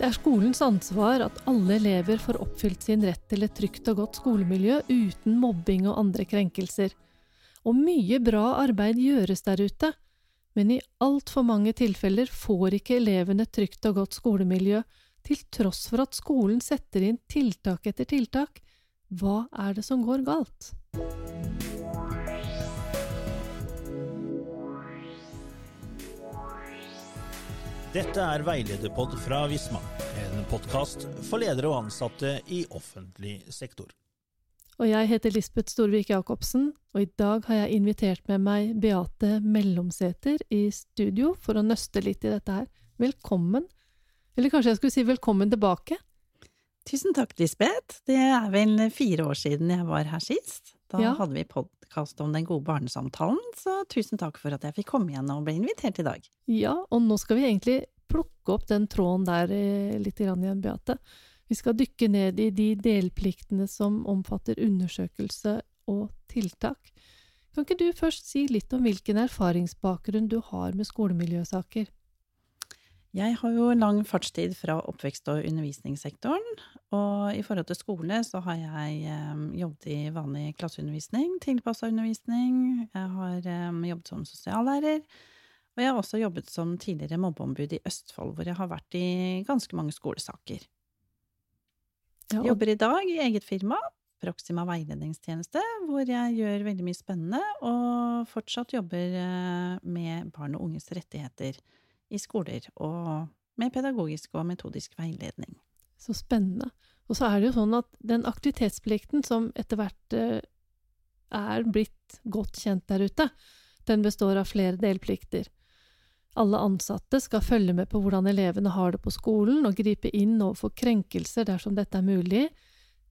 Det er skolens ansvar at alle elever får oppfylt sin rett til et trygt og godt skolemiljø uten mobbing og andre krenkelser. Og mye bra arbeid gjøres der ute, men i altfor mange tilfeller får ikke elevene et trygt og godt skolemiljø, til tross for at skolen setter inn tiltak etter tiltak. Hva er det som går galt? Dette er Veilederpod fra Visma, en podkast for ledere og ansatte i offentlig sektor. Og jeg heter Lisbeth Storvik Jacobsen, og i dag har jeg invitert med meg Beate Mellomsæter i studio for å nøste litt i dette her. Velkommen. Eller kanskje jeg skulle si velkommen tilbake? Tusen takk, Lisbeth. Det er vel fire år siden jeg var her sist. Da ja. hadde vi podkast om den gode barnesamtalen, så tusen takk for at jeg fikk komme igjen og ble invitert i dag. Ja, og nå skal vi egentlig plukke opp den tråden der eh, litt igjen, Beate. Vi skal dykke ned i de delpliktene som omfatter undersøkelse og tiltak. Kan ikke du først si litt om hvilken erfaringsbakgrunn du har med skolemiljøsaker? Jeg har jo lang fartstid fra oppvekst- og undervisningssektoren. Og i forhold til skole så har jeg eh, jobbet i vanlig klasseundervisning, tilpassa undervisning. Jeg har eh, jobbet som sosiallærer. Og jeg har også jobbet som tidligere mobbeombud i Østfold, hvor jeg har vært i ganske mange skolesaker. Jeg jobber i dag i eget firma, Proxima veiledningstjeneste, hvor jeg gjør veldig mye spennende, og fortsatt jobber eh, med barn og unges rettigheter i skoler, og med pedagogisk og metodisk veiledning. Så spennende. Og så er det jo sånn at den aktivitetsplikten som etter hvert eh, er blitt godt kjent der ute, den består av flere delplikter. Alle ansatte skal følge med på hvordan elevene har det på skolen, og gripe inn overfor krenkelser dersom dette er mulig.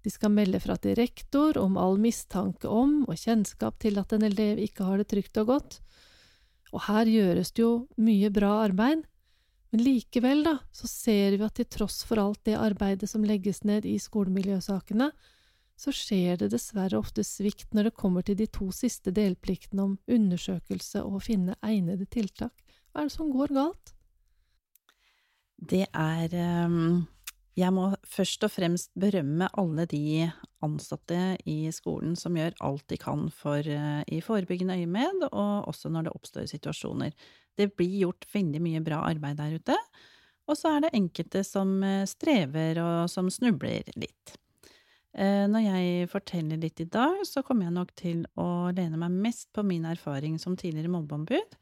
De skal melde fra til rektor om all mistanke om og kjennskap til at en elev ikke har det trygt og godt. Og her gjøres det jo mye bra arbeid, men likevel, da, så ser vi at til tross for alt det arbeidet som legges ned i skolemiljøsakene, så skjer det dessverre ofte svikt når det kommer til de to siste delpliktene om undersøkelse og å finne egnede tiltak. Hva er det som går galt? Det er um jeg må først og fremst berømme alle de ansatte i skolen som gjør alt de kan for, uh, i forebyggende øyemed, og også når det oppstår situasjoner. Det blir gjort veldig mye bra arbeid der ute, og så er det enkelte som uh, strever og som snubler litt. Uh, når jeg forteller litt i dag, så kommer jeg nok til å lene meg mest på min erfaring som tidligere mobbeombud,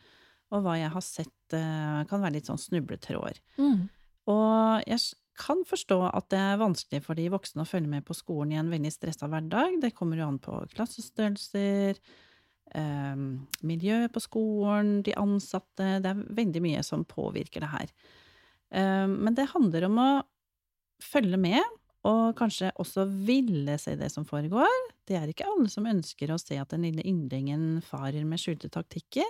og hva jeg har sett kan være litt sånn snubletråder. Mm. Og jeg kan forstå at det er vanskelig for de voksne å følge med på skolen i en veldig stressa hverdag. Det kommer jo an på klassestørrelser, eh, miljøet på skolen, de ansatte Det er veldig mye som påvirker det her. Eh, men det handler om å følge med, og kanskje også ville se det som foregår. Det er ikke alle som ønsker å se at den lille yndlingen farer med skjulte taktikker.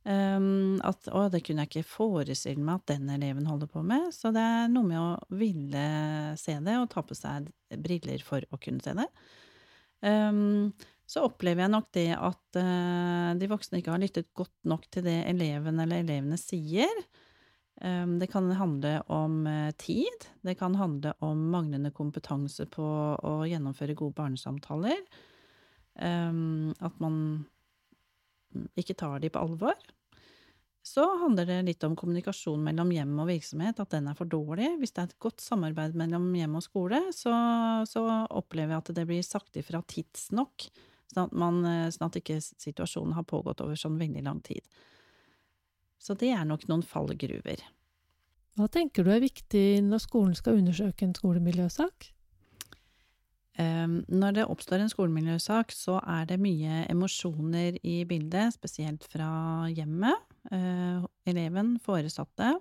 Um, at å, det kunne jeg ikke forestille meg at den eleven holder på med. Så det er noe med å ville se det, og ta på seg briller for å kunne se det. Um, så opplever jeg nok det at uh, de voksne ikke har lyttet godt nok til det eleven eller elevene sier. Um, det kan handle om uh, tid. Det kan handle om manglende kompetanse på å gjennomføre gode barnesamtaler. at man ikke tar de på alvor. Så handler det litt om kommunikasjon mellom hjem og virksomhet, at den er for dårlig. Hvis det er et godt samarbeid mellom hjem og skole, så, så opplever jeg at det blir sagt ifra tidsnok, sånn at, man, sånn at ikke situasjonen har pågått over sånn veldig lang tid. Så det er nok noen fallgruver. Hva tenker du er viktig når skolen skal undersøke en skolemiljøsak? Ehm, når det oppstår en skolemiljøsak, så er det mye emosjoner i bildet, spesielt fra hjemmet, eh, eleven, foresatte.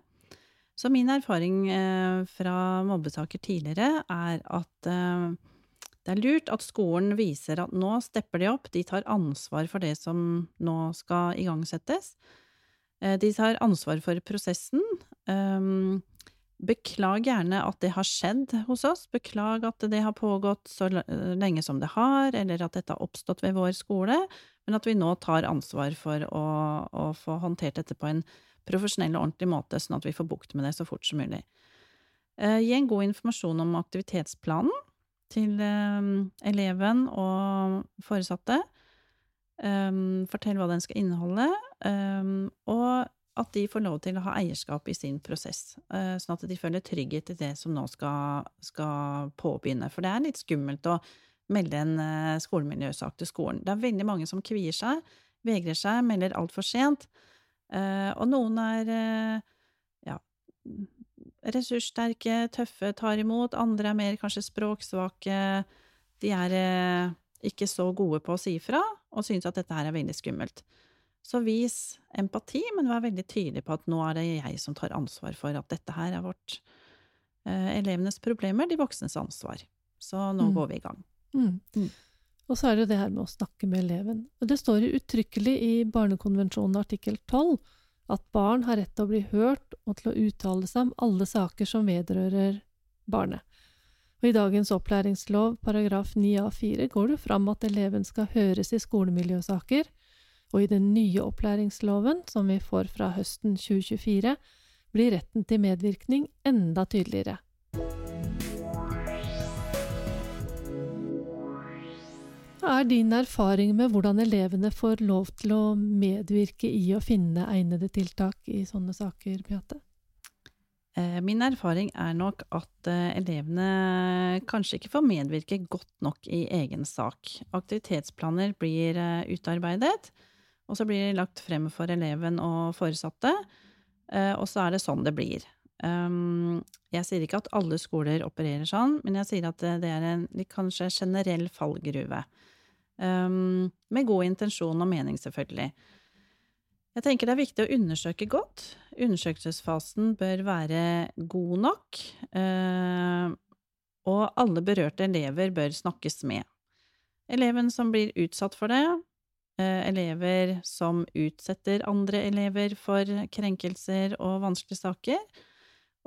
Så min erfaring eh, fra mobbesaker tidligere er at eh, det er lurt at skolen viser at nå stepper de opp, de tar ansvar for det som nå skal igangsettes. De tar ansvar for prosessen. Beklag gjerne at det har skjedd hos oss, beklag at det har pågått så lenge som det har, eller at dette har oppstått ved vår skole, men at vi nå tar ansvar for å, å få håndtert dette på en profesjonell og ordentlig måte, sånn at vi får bukt med det så fort som mulig. Eh, gi en god informasjon om aktivitetsplanen til eh, eleven og foresatte. Um, fortell hva den skal inneholde, og at de får lov til å ha eierskap i sin prosess, uh, sånn at de føler trygghet i det som nå skal, skal påbegynne. For det er litt skummelt å melde en uh, skolemiljøsak til skolen. Det er veldig mange som kvier seg, vegrer seg, melder altfor sent. Uh, og noen er ja, ressurssterke, tøffe, tar imot. Andre er mer kanskje språksvake. De er ikke så gode på å si fra, og synes at dette her er veldig skummelt. Så vis empati, men vær veldig tydelig på at nå er det jeg som tar ansvar for at dette her er vårt eh, elevenes problemer, de voksnes ansvar. Så nå mm. går vi i gang. Mm. Mm. Og så er det jo det her med å snakke med eleven. Og det står uttrykkelig i Barnekonvensjonen artikkel 12 at barn har rett til å bli hørt og til å uttale seg om alle saker som vedrører barnet. Og I dagens opplæringslov paragraf 9a4 går det fram at eleven skal høres i skolemiljøsaker, og i den nye opplæringsloven, som vi får fra høsten 2024, blir retten til medvirkning enda tydeligere. Hva er din erfaring med hvordan elevene får lov til å medvirke i å finne egnede tiltak i sånne saker, Beate? Eh, min erfaring er nok at eh, elevene kanskje ikke får medvirke godt nok i egen sak. Aktivitetsplaner blir eh, utarbeidet, og så blir de lagt frem for eleven og foresatte, og så er det sånn det blir. Ehm, jeg sier ikke at alle skoler opererer sånn, men jeg sier at det er en kanskje generell fallgruve. Ehm, med god intensjon og mening, selvfølgelig. Jeg tenker det er viktig å undersøke godt. Undersøkelsesfasen bør være god nok, eh, og alle berørte elever bør snakkes med. Eleven som blir utsatt for det, eh, elever som utsetter andre elever for krenkelser og vanskelige saker.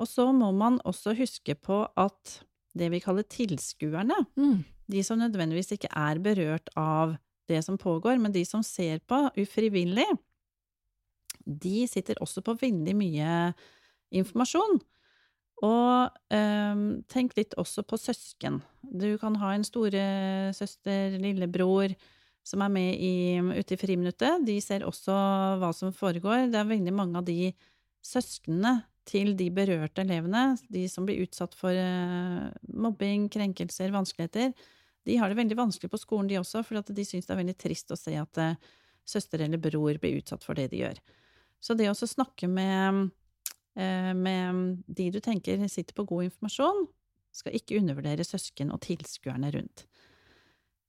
Og så må man også huske på at det vi kaller tilskuerne, mm. de som nødvendigvis ikke er berørt av det som pågår, men de som ser på ufrivillig, de sitter også på veldig mye informasjon. Og eh, tenk litt også på søsken. Du kan ha en storesøster, lillebror, som er med i, ute i friminuttet. De ser også hva som foregår. Det er veldig mange av de søsknene til de berørte elevene, de som blir utsatt for eh, mobbing, krenkelser, vanskeligheter, de har det veldig vanskelig på skolen, de også, for de syns det er veldig trist å se at eh, søster eller bror blir utsatt for det de gjør. Så det å snakke med, eh, med de du tenker sitter på god informasjon, skal ikke undervurdere søsken og tilskuerne rundt.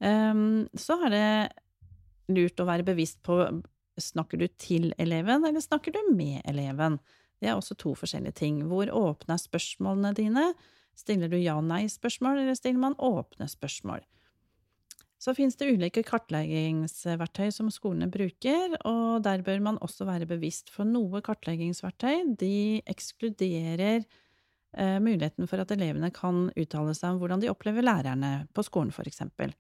Ehm, så er det lurt å være bevisst på snakker du til eleven, eller snakker du med eleven? Det er også to forskjellige ting. Hvor åpne er spørsmålene dine? Stiller du ja-nei-spørsmål, eller stiller man åpne spørsmål? Så finnes det ulike kartleggingsverktøy som skolene bruker, og der bør man også være bevisst, for noe kartleggingsverktøy de ekskluderer eh, muligheten for at elevene kan uttale seg om hvordan de opplever lærerne på skolen, for eksempel.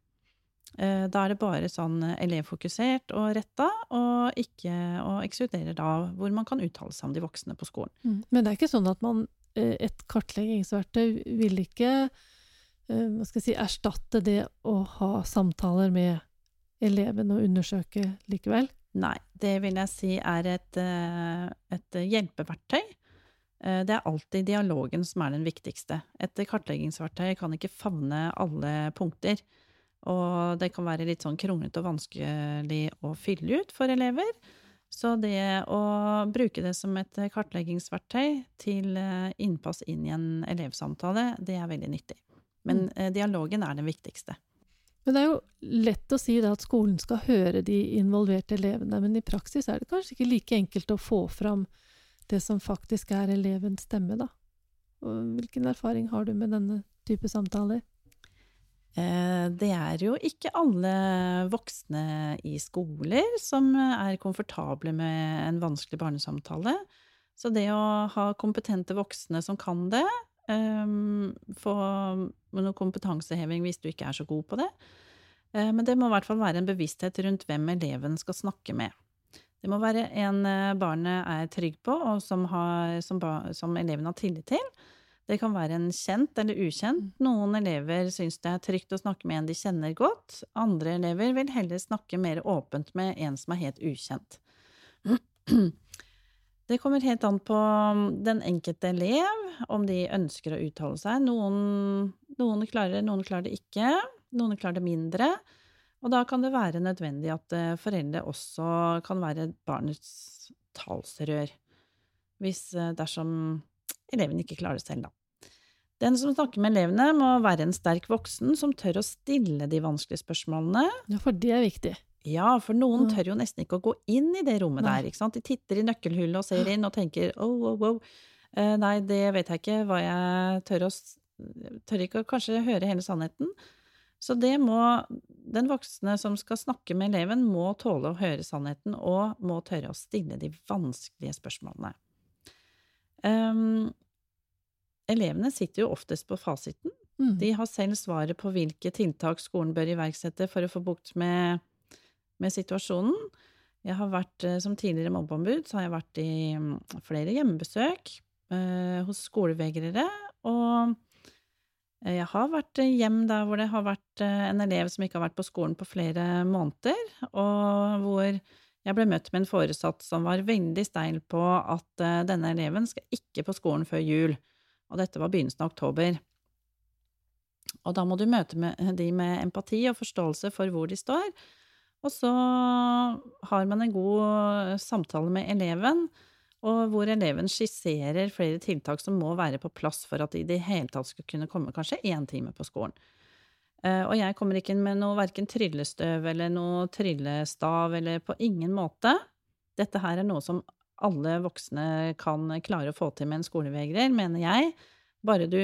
Eh, da er det bare sånn elevfokusert og retta, og ikke og ekskluderer da hvor man kan uttale seg om de voksne på skolen. Mm. Men det er ikke sånn at man eh, Et kartleggingsverktøy vil ikke Eh, hva skal jeg si, erstatte det å ha samtaler med eleven og undersøke likevel? Nei, det vil jeg si er et, eh, et hjelpeverktøy. Eh, det er alltid dialogen som er den viktigste. Et kartleggingsverktøy kan ikke favne alle punkter. Og det kan være litt sånn kronglete og vanskelig å fylle ut for elever. Så det å bruke det som et kartleggingsverktøy til innpass inn i en elevsamtale, det er veldig nyttig. Men mm. eh, dialogen er den viktigste. Men det er jo lett å si at skolen skal høre de involverte elevene, men i praksis er det kanskje ikke like enkelt å få fram det som faktisk er elevens stemme, da. Hvilken erfaring har du med denne type samtaler? Eh, det er jo ikke alle voksne i skoler som er komfortable med en vanskelig barnesamtale. Så det å ha kompetente voksne som kan det, um, få noe kompetanseheving hvis du ikke er så god på det, uh, men det må i hvert fall være en bevissthet rundt hvem eleven skal snakke med. Det må være en uh, barnet er trygg på, og som, har, som, som eleven har tillit til. Det kan være en kjent eller ukjent. Noen elever syns det er trygt å snakke med en de kjenner godt. Andre elever vil heller snakke mer åpent med en som er helt ukjent. Det kommer helt an på den enkelte elev, om de ønsker å uttale seg. Noen, noen klarer det, noen klarer det ikke. Noen klarer det mindre. Og da kan det være nødvendig at eh, foreldre også kan være barnets talsrør. Hvis eh, dersom eleven ikke klarer selv, da. Den som snakker med elevene, må være en sterk voksen som tør å stille de vanskelige spørsmålene. Ja, for det er viktig. Ja, for noen tør jo nesten ikke å gå inn i det rommet nei. der, ikke sant. De titter i nøkkelhullet og ser inn og tenker oh, oh, oh. Uh, nei, det vet jeg ikke hva jeg tør å Tør ikke å kanskje høre hele sannheten. Så det må Den voksne som skal snakke med eleven, må tåle å høre sannheten og må tørre å stille de vanskelige spørsmålene. Um, elevene sitter jo oftest på fasiten. Mm. De har selv svaret på hvilke tiltak skolen bør iverksette for å få bukt med, med situasjonen. Jeg har vært, eh, Som tidligere mobbeombud så har jeg vært i mm, flere hjemmebesøk eh, hos skolevegrere. Og jeg har vært hjem der hvor det har vært eh, en elev som ikke har vært på skolen på flere måneder, og hvor jeg ble møtt med en foresatt som var veldig steil på at uh, denne eleven skal ikke på skolen før jul, og dette var begynnelsen av oktober. Og da må du møte med, de med empati og forståelse for hvor de står, og så har man en god samtale med eleven, og hvor eleven skisserer flere tiltak som må være på plass for at de i det hele tatt skal kunne komme kanskje én time på skolen. Eh, og jeg kommer ikke inn med noe verken tryllestøv eller noe tryllestav eller på ingen måte. Dette her er noe som alle voksne kan klare å få til med en skolevegrer, mener jeg, bare du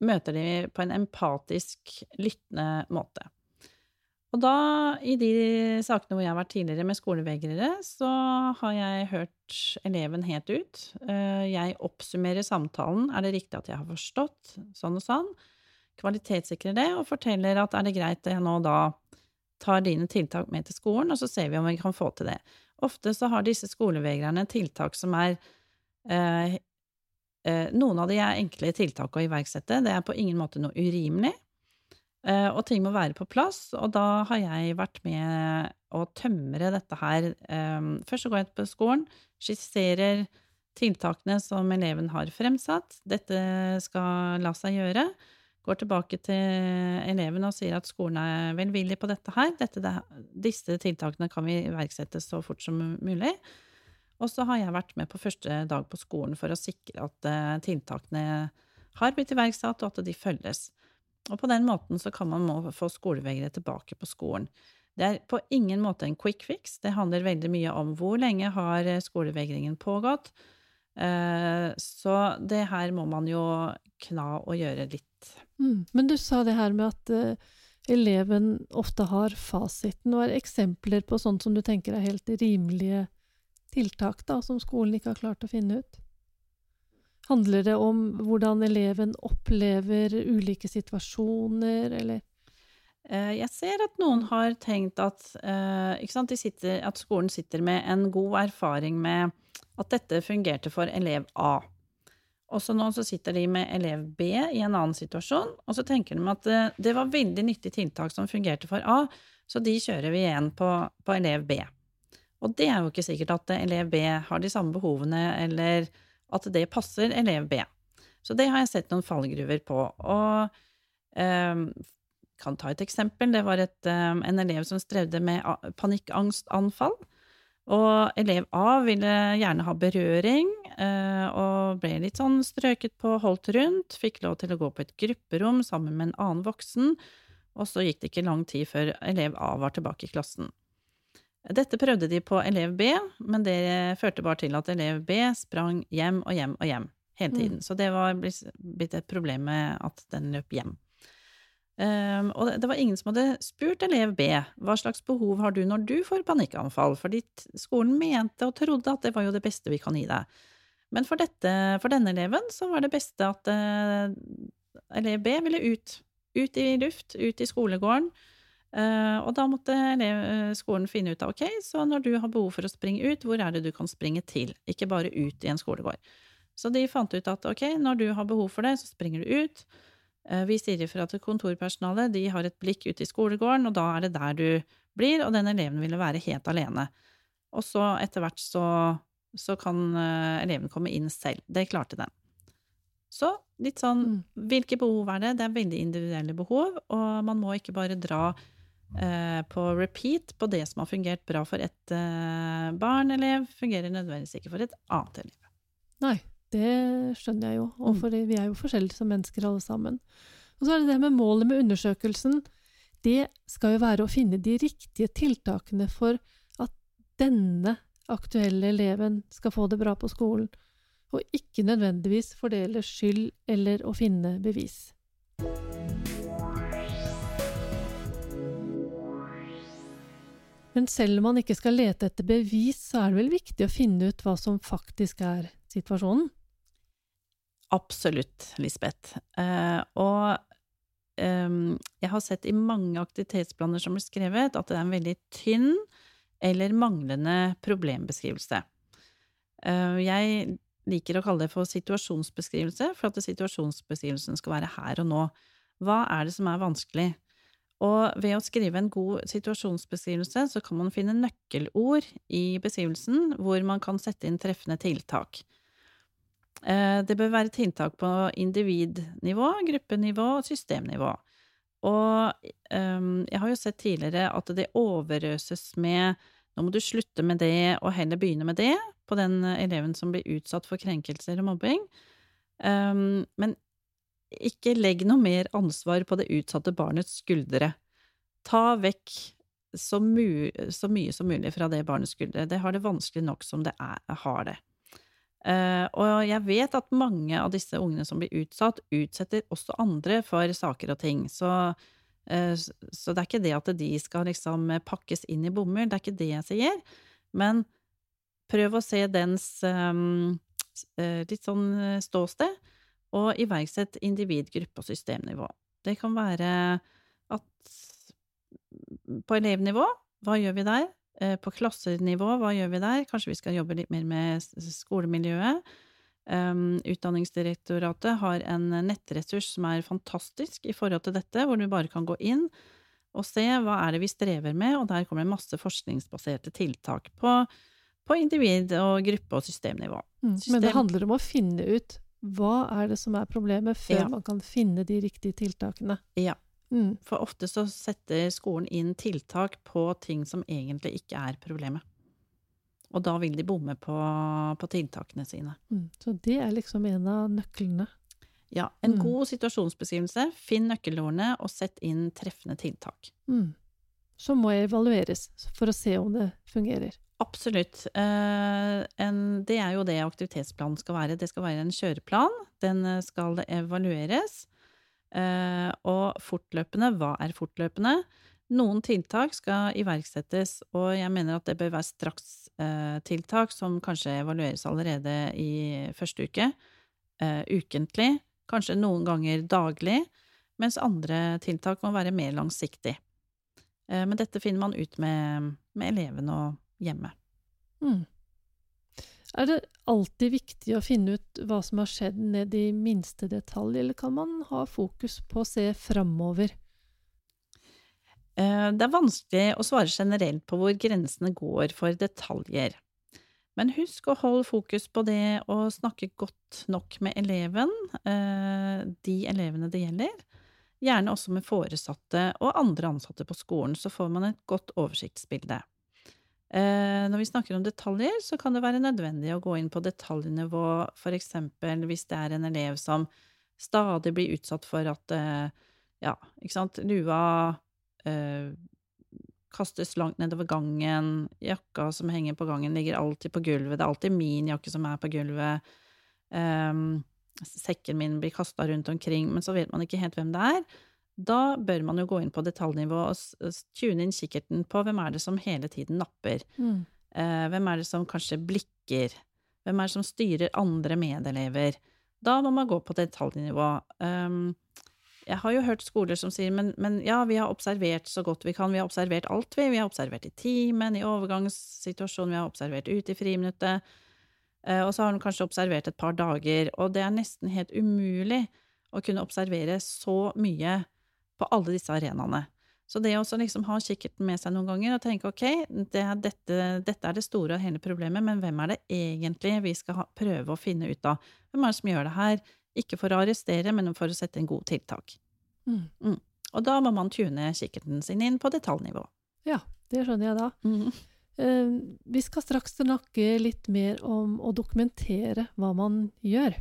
møter dem på en empatisk, lyttende måte. Og da, i de sakene hvor jeg har vært tidligere med skolevegrere, så har jeg hørt eleven helt ut. Eh, jeg oppsummerer samtalen. Er det riktig at jeg har forstått sånn og sånn? Kvalitetssikrer det og forteller at er det greit at jeg nå da tar dine tiltak med til skolen, og så ser vi om vi kan få til det. Ofte så har disse skolevegrerne tiltak som er eh, eh, Noen av de er enkle tiltak å iverksette, det er på ingen måte noe urimelig. Eh, og ting må være på plass, og da har jeg vært med å tømre dette her. Eh, først så går jeg på skolen, skisserer tiltakene som eleven har fremsatt. Dette skal la seg gjøre går tilbake til elevene og sier at skolen er velvillig på dette her. Dette, det, disse tiltakene kan vi iverksette så fort som mulig. Og så har jeg vært med på første dag på skolen for å sikre at uh, tiltakene har blitt iverksatt, og at de følges. Og på den måten så kan man få skolevegre tilbake på skolen. Det er på ingen måte en quick fix. Det handler veldig mye om hvor lenge har skolevegringen pågått. Uh, så det her må man jo kna og gjøre litt Mm. Men du sa det her med at uh, eleven ofte har fasiten. og er eksempler på sånt som du tenker er helt rimelige tiltak, da, som skolen ikke har klart å finne ut? Handler det om hvordan eleven opplever ulike situasjoner, eller? Uh, jeg ser at noen har tenkt at, uh, sitter, at skolen sitter med en god erfaring med at dette fungerte for elev A. Og så nå så sitter de med elev B i en annen situasjon, og så tenker de at det, eh, var veldig nyttig tiltak som fungerte for A, så de kjører vi igjen på, på, elev B. Og det er jo ikke sikkert at elev B har de samme behovene, eller at det passer elev B. Så det har jeg sett noen fallgruver på. Og eh, kan ta et eksempel. Det var et, eh, en elev som strevde med panikkangstanfall. Og elev A ville gjerne ha berøring, eh, og ble litt sånn strøket på, holdt rundt, fikk lov til å gå på et grupperom sammen med en annen voksen, og så gikk det ikke lang tid før elev A var tilbake i klassen. Dette prøvde de på elev B, men det førte bare til at elev B sprang hjem og hjem og hjem hele tiden. Mm. Så det var blitt et problem med at den løp hjem. Um, og det var ingen som hadde spurt elev B hva slags behov har du når du får panikkanfall, fordi skolen mente og trodde at det var jo det beste vi kan gi deg. Men for, dette, for denne eleven så var det beste at uh, elev B ville ut. Ut i luft, ut i skolegården. Uh, og da måtte elev, eh, skolen finne ut av ok, så når du har behov for å springe ut, hvor er det du kan springe til? Ikke bare ut i en skolegård. Så de fant ut at ok, når du har behov for det, så springer du ut. Eh, vi sier ifra til kontorpersonalet, de har et blikk ut i skolegården, og da er det der du blir, og den eleven ville være helt alene. Og så etter hvert så, så kan eh, eleven komme inn selv. Det klarte den. Så litt sånn Mm. hvilke behov er det? Det er veldig individuelle behov, og man må ikke bare dra eh, på repeat på det som har fungert bra for et eh, barn elev, fungerer nødvendigvis ikke for et annet elev. Nei, det skjønner jeg jo, og Mm. for vi er jo forskjellige som mennesker alle sammen. Og så er det det med målet med undersøkelsen. Det skal jo være å finne de riktige tiltakene for at denne aktuelle eleven skal få det bra på skolen, og ikke nødvendigvis fordele skyld eller å finne bevis. Men selv om man ikke skal lete etter bevis, så er det vel viktig å finne ut hva som faktisk er situasjonen? Absolutt, Lisbeth. Eh, og ehm, jeg har sett i mange aktivitetsplaner som blir skrevet, at det er en veldig tynn eller manglende problembeskrivelse. Eh, jeg liker å kalle det for situasjonsbeskrivelse, for at situasjonsbeskrivelsen skal være her og nå. Hva er det som er vanskelig? Og ved å skrive en god situasjonsbeskrivelse, så kan man finne nøkkelord i beskrivelsen hvor man kan sette inn treffende tiltak. Eh, Det bør være tiltak på individnivå, gruppenivå og systemnivå. Og ehm, jeg har jo sett tidligere at det overøses med nå må du slutte med det, og heller begynne med det, på den eleven som blir utsatt for krenkelser og mobbing. Ehm, men ikke legg noe mer ansvar på det utsatte barnets skuldre. Ta vekk så, mye som mulig fra det barnets skuldre. Det har det vanskelig nok som det er, har det. Eh, og jeg vet at mange av disse ungene som blir utsatt, utsetter også andre for saker og ting. Så, uh, så det er ikke det at de skal liksom pakkes inn i bomull, det er ikke det jeg sier. Men prøv å se dens um, litt sånn ståsted, og iverksett individ-, gruppe- og systemnivå. Det kan være at på elevnivå, hva gjør vi der? Eh, På klassenivå, hva gjør vi der? Kanskje vi skal jobbe litt mer med skolemiljøet. Um, Utdanningsdirektoratet har en nettressurs som er fantastisk i forhold til dette, hvor du bare kan gå inn og se hva er det vi strever med, og der kommer det masse forskningsbaserte tiltak på, på individ- og gruppe- og systemnivå. Mm. Men det handler om å finne ut hva er det som er problemet, før Ja. man kan finne de riktige tiltakene. Ja. Mm. For ofte så setter skolen inn tiltak på ting som egentlig ikke er problemet. Og da vil de bomme på, på tiltakene sine. Mm. Så det er liksom en av nøklene. Ja, en Mm. god situasjonsbeskrivelse, finn nøkkelordene og sett inn treffende tiltak. Mm. Så må evalueres for å se om det fungerer. Absolutt. Eh, en, det er jo det aktivitetsplanen skal være. Det skal være en kjøreplan. Den eh, skal evalueres. Eh, og fortløpende, hva er fortløpende? Noen tiltak skal iverksettes, og jeg mener at det bør være strakstiltak som kanskje evalueres allerede i første uke. Eh, ukentlig, kanskje noen ganger daglig, mens andre tiltak må være mer langsiktig. Eh, men dette finner man ut med, med elevene og hjemme. Mm. Er det alltid viktig å finne ut hva som har skjedd ned i minste detalj, eller kan man ha fokus på å se framover? Eh, Det er vanskelig å svare generelt på hvor grensene går for detaljer. Men husk å holde fokus på det å snakke godt nok med eleven, eh, de elevene det gjelder. Gjerne også med foresatte og andre ansatte på skolen, så får man et godt oversiktsbilde. Eh, Når vi snakker om detaljer, så kan det være nødvendig å gå inn på detaljnivå, for eksempel hvis det er en elev som stadig blir utsatt for at eh, ja, ikke sant, lua eh, kastes langt nedover gangen, jakka som henger på gangen ligger alltid på gulvet, det er alltid min jakke som er på gulvet, eh, sekken min blir kasta rundt omkring, men så vet man ikke helt hvem det er. Da bør man jo gå inn på detaljnivå og tune inn kikkerten på hvem er det som hele tiden napper. Mm. Eh, hvem er det som kanskje blikker? Hvem er det som styrer andre medelever? Da må man gå på detaljnivå. Um, jeg har jo hørt skoler som sier men, men, ja, vi har observert så godt vi kan, vi har observert alt, vi. Vi har observert i timen, i overgangssituasjonen, vi har observert ute i friminuttet. Uh, og så har hun kanskje observert et par dager, og det er nesten helt umulig å kunne observere så mye på alle disse arenaene. Så det å liksom ha kikkerten med seg noen ganger og tenke ok, det er dette, dette, er det store og hele problemet, men hvem er det egentlig vi skal ha, prøve å finne ut av? Hvem er det som gjør det her? Ikke for å arrestere, men for å sette en god tiltak. Mm. Mm. Og da må man tune kikkerten sin inn på detaljnivå. Ja, det skjønner jeg da. Mm. Uh, vi skal straks snakke litt mer om å dokumentere hva man gjør.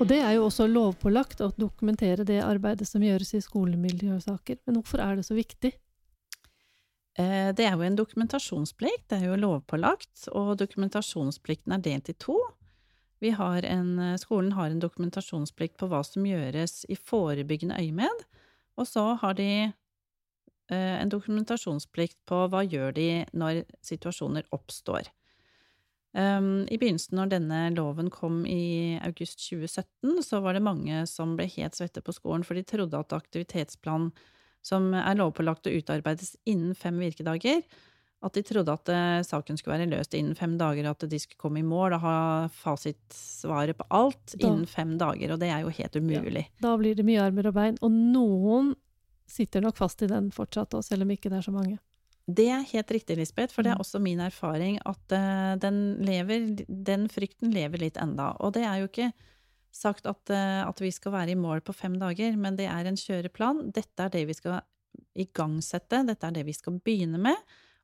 Og det er jo også lovpålagt å dokumentere det arbeidet som gjøres i skolemiljøsaker. Men hvorfor er det så viktig? Eh, det er jo en dokumentasjonsplikt, det er jo lovpålagt, og dokumentasjonsplikten er delt i to. Har en, eh, skolen har en dokumentasjonsplikt på hva som gjøres i forebyggende øyemed, og så har de eh, en dokumentasjonsplikt på hva gjør de når situasjoner oppstår. Um, I begynnelsen, når denne loven kom i august 2017, så var det mange som ble helt svette på skolen, for de trodde at aktivitetsplan som er lovpålagt å utarbeides innen fem virkedager, at de trodde at uh, saken skulle være løst innen fem dager, at de skulle komme i mål og ha fasitsvaret på alt da, innen fem dager, og det er jo helt umulig. Ja, da blir det mye armer og bein, og noen sitter nok fast i den fortsatt selv om ikke det er så mange. Det er helt riktig, Lisbeth, for det er mm. også min erfaring at uh, den, lever, den frykten lever litt enda. Og det er jo ikke sagt at, uh, at, vi skal være i mål på fem dager, men det er en kjøreplan. Dette er det vi skal igangsette, dette er det vi skal begynne med.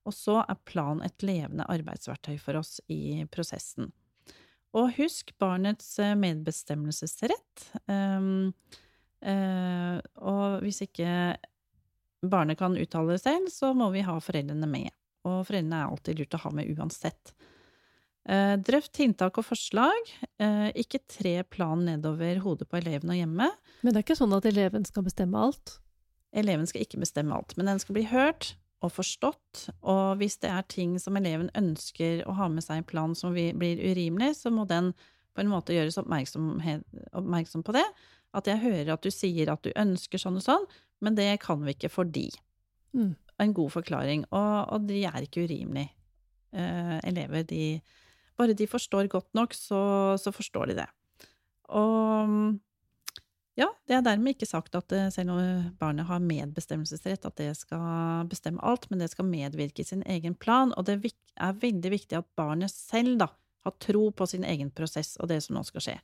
Og så er plan et levende arbeidsverktøy for oss i prosessen. Og husk barnets eh, medbestemmelsesrett. Um, uh, og hvis ikke barnet kan uttale det selv, så må vi ha foreldrene med. Og foreldrene er alltid lurt å ha med uansett. Eh, drøft tiltak og forslag. Eh, ikke tre plan nedover hodet på eleven og hjemme. Men det er ikke sånn at eleven skal bestemme alt? Eleven skal ikke bestemme alt, men den skal bli hørt og forstått. Og hvis det er ting som eleven ønsker å ha med seg i en plan som blir urimelig, så må den på en måte gjøres oppmerksom på det. At jeg hører at du sier at du ønsker sånn og sånn, men det kan vi ikke fordi. Mm. En god forklaring. Og, og de er ikke urimelige. Eh, elever, de Bare de forstår godt nok, så, så, forstår de det. Og ja, det er dermed ikke sagt at eh, selv om barnet har medbestemmelsesrett, at det skal bestemme alt, men det skal medvirke i sin egen plan. Og det er veldig viktig at barnet selv da har tro på sin egen prosess og det som nå skal skje.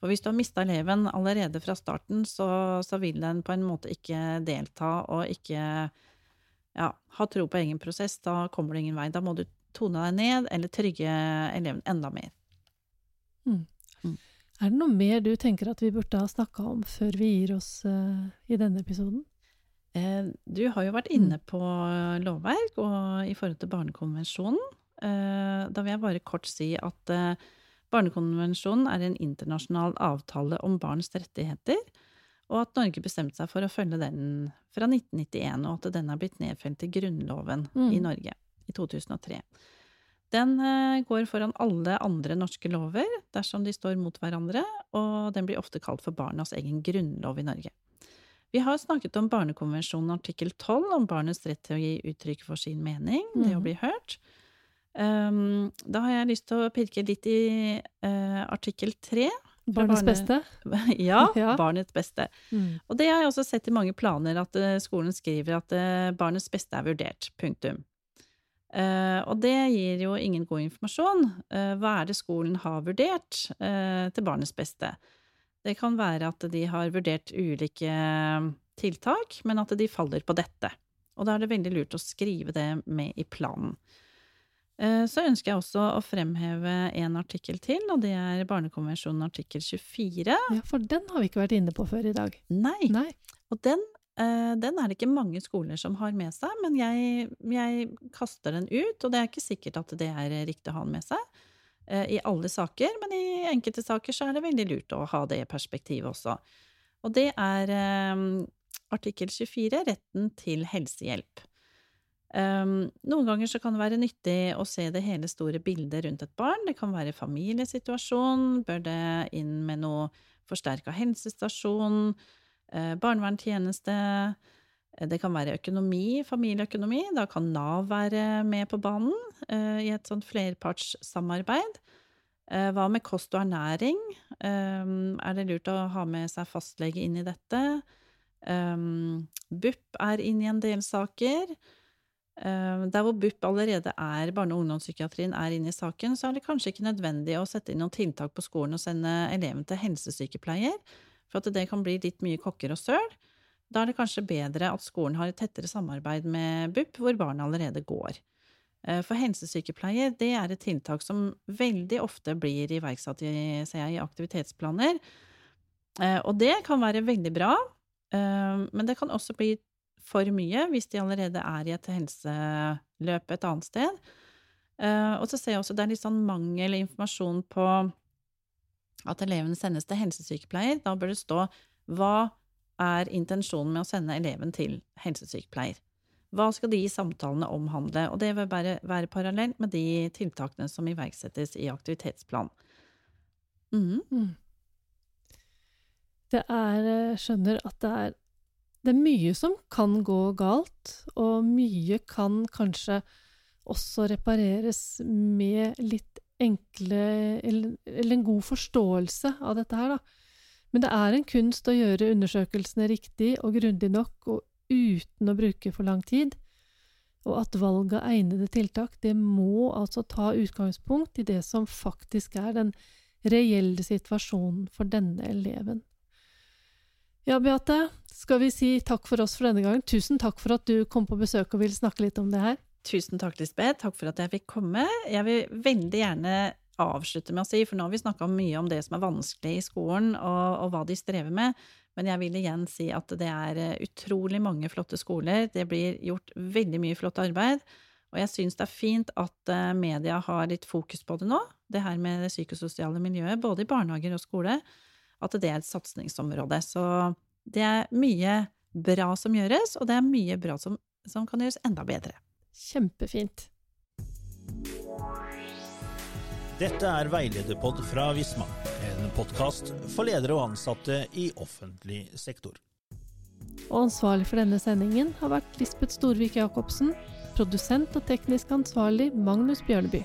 For hvis du har mista eleven allerede fra starten, så, så, vil den på en måte ikke delta og ikke ja, ha tro på egen prosess. Da kommer du ingen vei. Da må du tone deg ned eller trygge eleven enda mer. Mm. Mm. Er det noe mer du tenker at vi burde ha snakka om før vi gir oss uh, i denne episoden? Eh, du har jo vært inne mm. på lovverk og i forhold til Barnekonvensjonen. Eh, da vil jeg bare kort si at eh, Barnekonvensjonen er en internasjonal avtale om barns rettigheter, og at Norge bestemte seg for å følge den fra 1991, og at den er blitt nedfelt i Grunnloven mm. i Norge i 2003. Den eh, går foran alle andre norske lover dersom de står mot hverandre, og den blir ofte kalt for barnas egen grunnlov i Norge. Vi har snakket om Barnekonvensjonen artikkel 12, om barnets rett til å gi uttrykk for sin mening, det å mm. bli hørt. Um, da har jeg lyst til å pirke litt i uh, artikkel tre. Barnets barne... beste? ja, ja, barnets beste. Mm. Og det har jeg også sett i mange planer, at uh, skolen skriver at uh, barnets beste er vurdert. Punktum. og det gir jo ingen god informasjon. hva er det skolen har vurdert til barnets beste? Det kan være at de har vurdert ulike tiltak, men at de faller på dette. Og da er det veldig lurt å skrive det med i planen. Eh, så ønsker jeg også å fremheve en artikkel til, og det er Barnekonvensjonen artikkel 24. Ja, For den har vi ikke vært inne på før i dag. Nei. Nei. Og den, eh, den, er det ikke mange skoler som har med seg, men jeg, jeg, kaster den ut, og det er ikke sikkert at det er riktig å ha den med seg eh, i alle saker, men i enkelte saker så er det veldig lurt å ha det perspektivet også. Og det er artikkel 24, retten til helsehjelp. Um, noen ganger så kan det være nyttig å se det hele store bildet rundt et barn. Det kan være familiesituasjon, bør det inn med noe forsterka helsestasjon, eh, barnevernstjeneste, eh, det kan være økonomi, familieøkonomi. Da kan Nav være med på banen eh, i et sånt flerpartssamarbeid. Eh, hva med kost og ernæring? Um, er det lurt å ha med seg fastlege inn i dette? Um, BUP er inn i en del saker. Uh, der hvor BUP allerede er, barne- og ungdomspsykiatrien er inne i saken, så er det kanskje ikke nødvendig å sette inn noen tiltak på skolen og sende eleven til helsesykepleier, for at det kan bli litt mye kokker og søl. Da er det kanskje bedre at skolen har et tettere samarbeid med BUP, hvor barna allerede går. Uh, for helsesykepleier, det er et tiltak som veldig ofte blir iverksatt i, i aktivitetsplaner. Uh, og det kan være veldig bra, men det kan også bli for mye hvis de allerede er i et helseløp et annet sted. Uh, og så ser jeg også det er litt sånn mangel informasjon på at eleven sendes til helsesykepleier. Da bør det stå hva er intensjonen med å sende eleven til helsesykepleier. Hva skal de samtalene omhandle? Og det vil bare være parallelt med de tiltakene som iverksettes i aktivitetsplan. Mm. Mm. Det er eh, Skjønner at det er det er mye som kan gå galt, og mye kan kanskje også repareres med litt enkle Eller, en god forståelse av dette her, da. Men det er en kunst å gjøre undersøkelsene riktig og grundig nok, og uten å bruke for lang tid. Og at valg av egnede tiltak, det må altså ta utgangspunkt i det som faktisk er den reelle situasjonen for denne eleven. Ja, Beate, skal vi si takk for oss for denne gangen. Tusen takk for at du kom på besøk og vil snakke litt om det her. Tusen takk, Lisbeth. Takk for at jeg fikk komme. Jeg vil veldig gjerne avslutte med å si, for nå har vi snakka mye om det som er vanskelig i skolen, og, og, hva de strever med, men jeg vil igjen si at det er eh, utrolig mange flotte skoler. Det blir gjort veldig mye flott arbeid. Og jeg syns det er fint at eh, media har litt fokus på det nå, det her med det psykososiale miljøet, både i barnehager og skole at det er et satsingsområde. Så det er mye bra som gjøres, og det er mye bra som, som kan gjøres enda bedre. Kjempefint. Dette er Veilederpod fra Visma, en podkast for ledere og ansatte i offentlig sektor. Og ansvarlig for denne sendingen har vært Lisbeth Storvik Jacobsen, produsent og teknisk ansvarlig Magnus Bjørneby.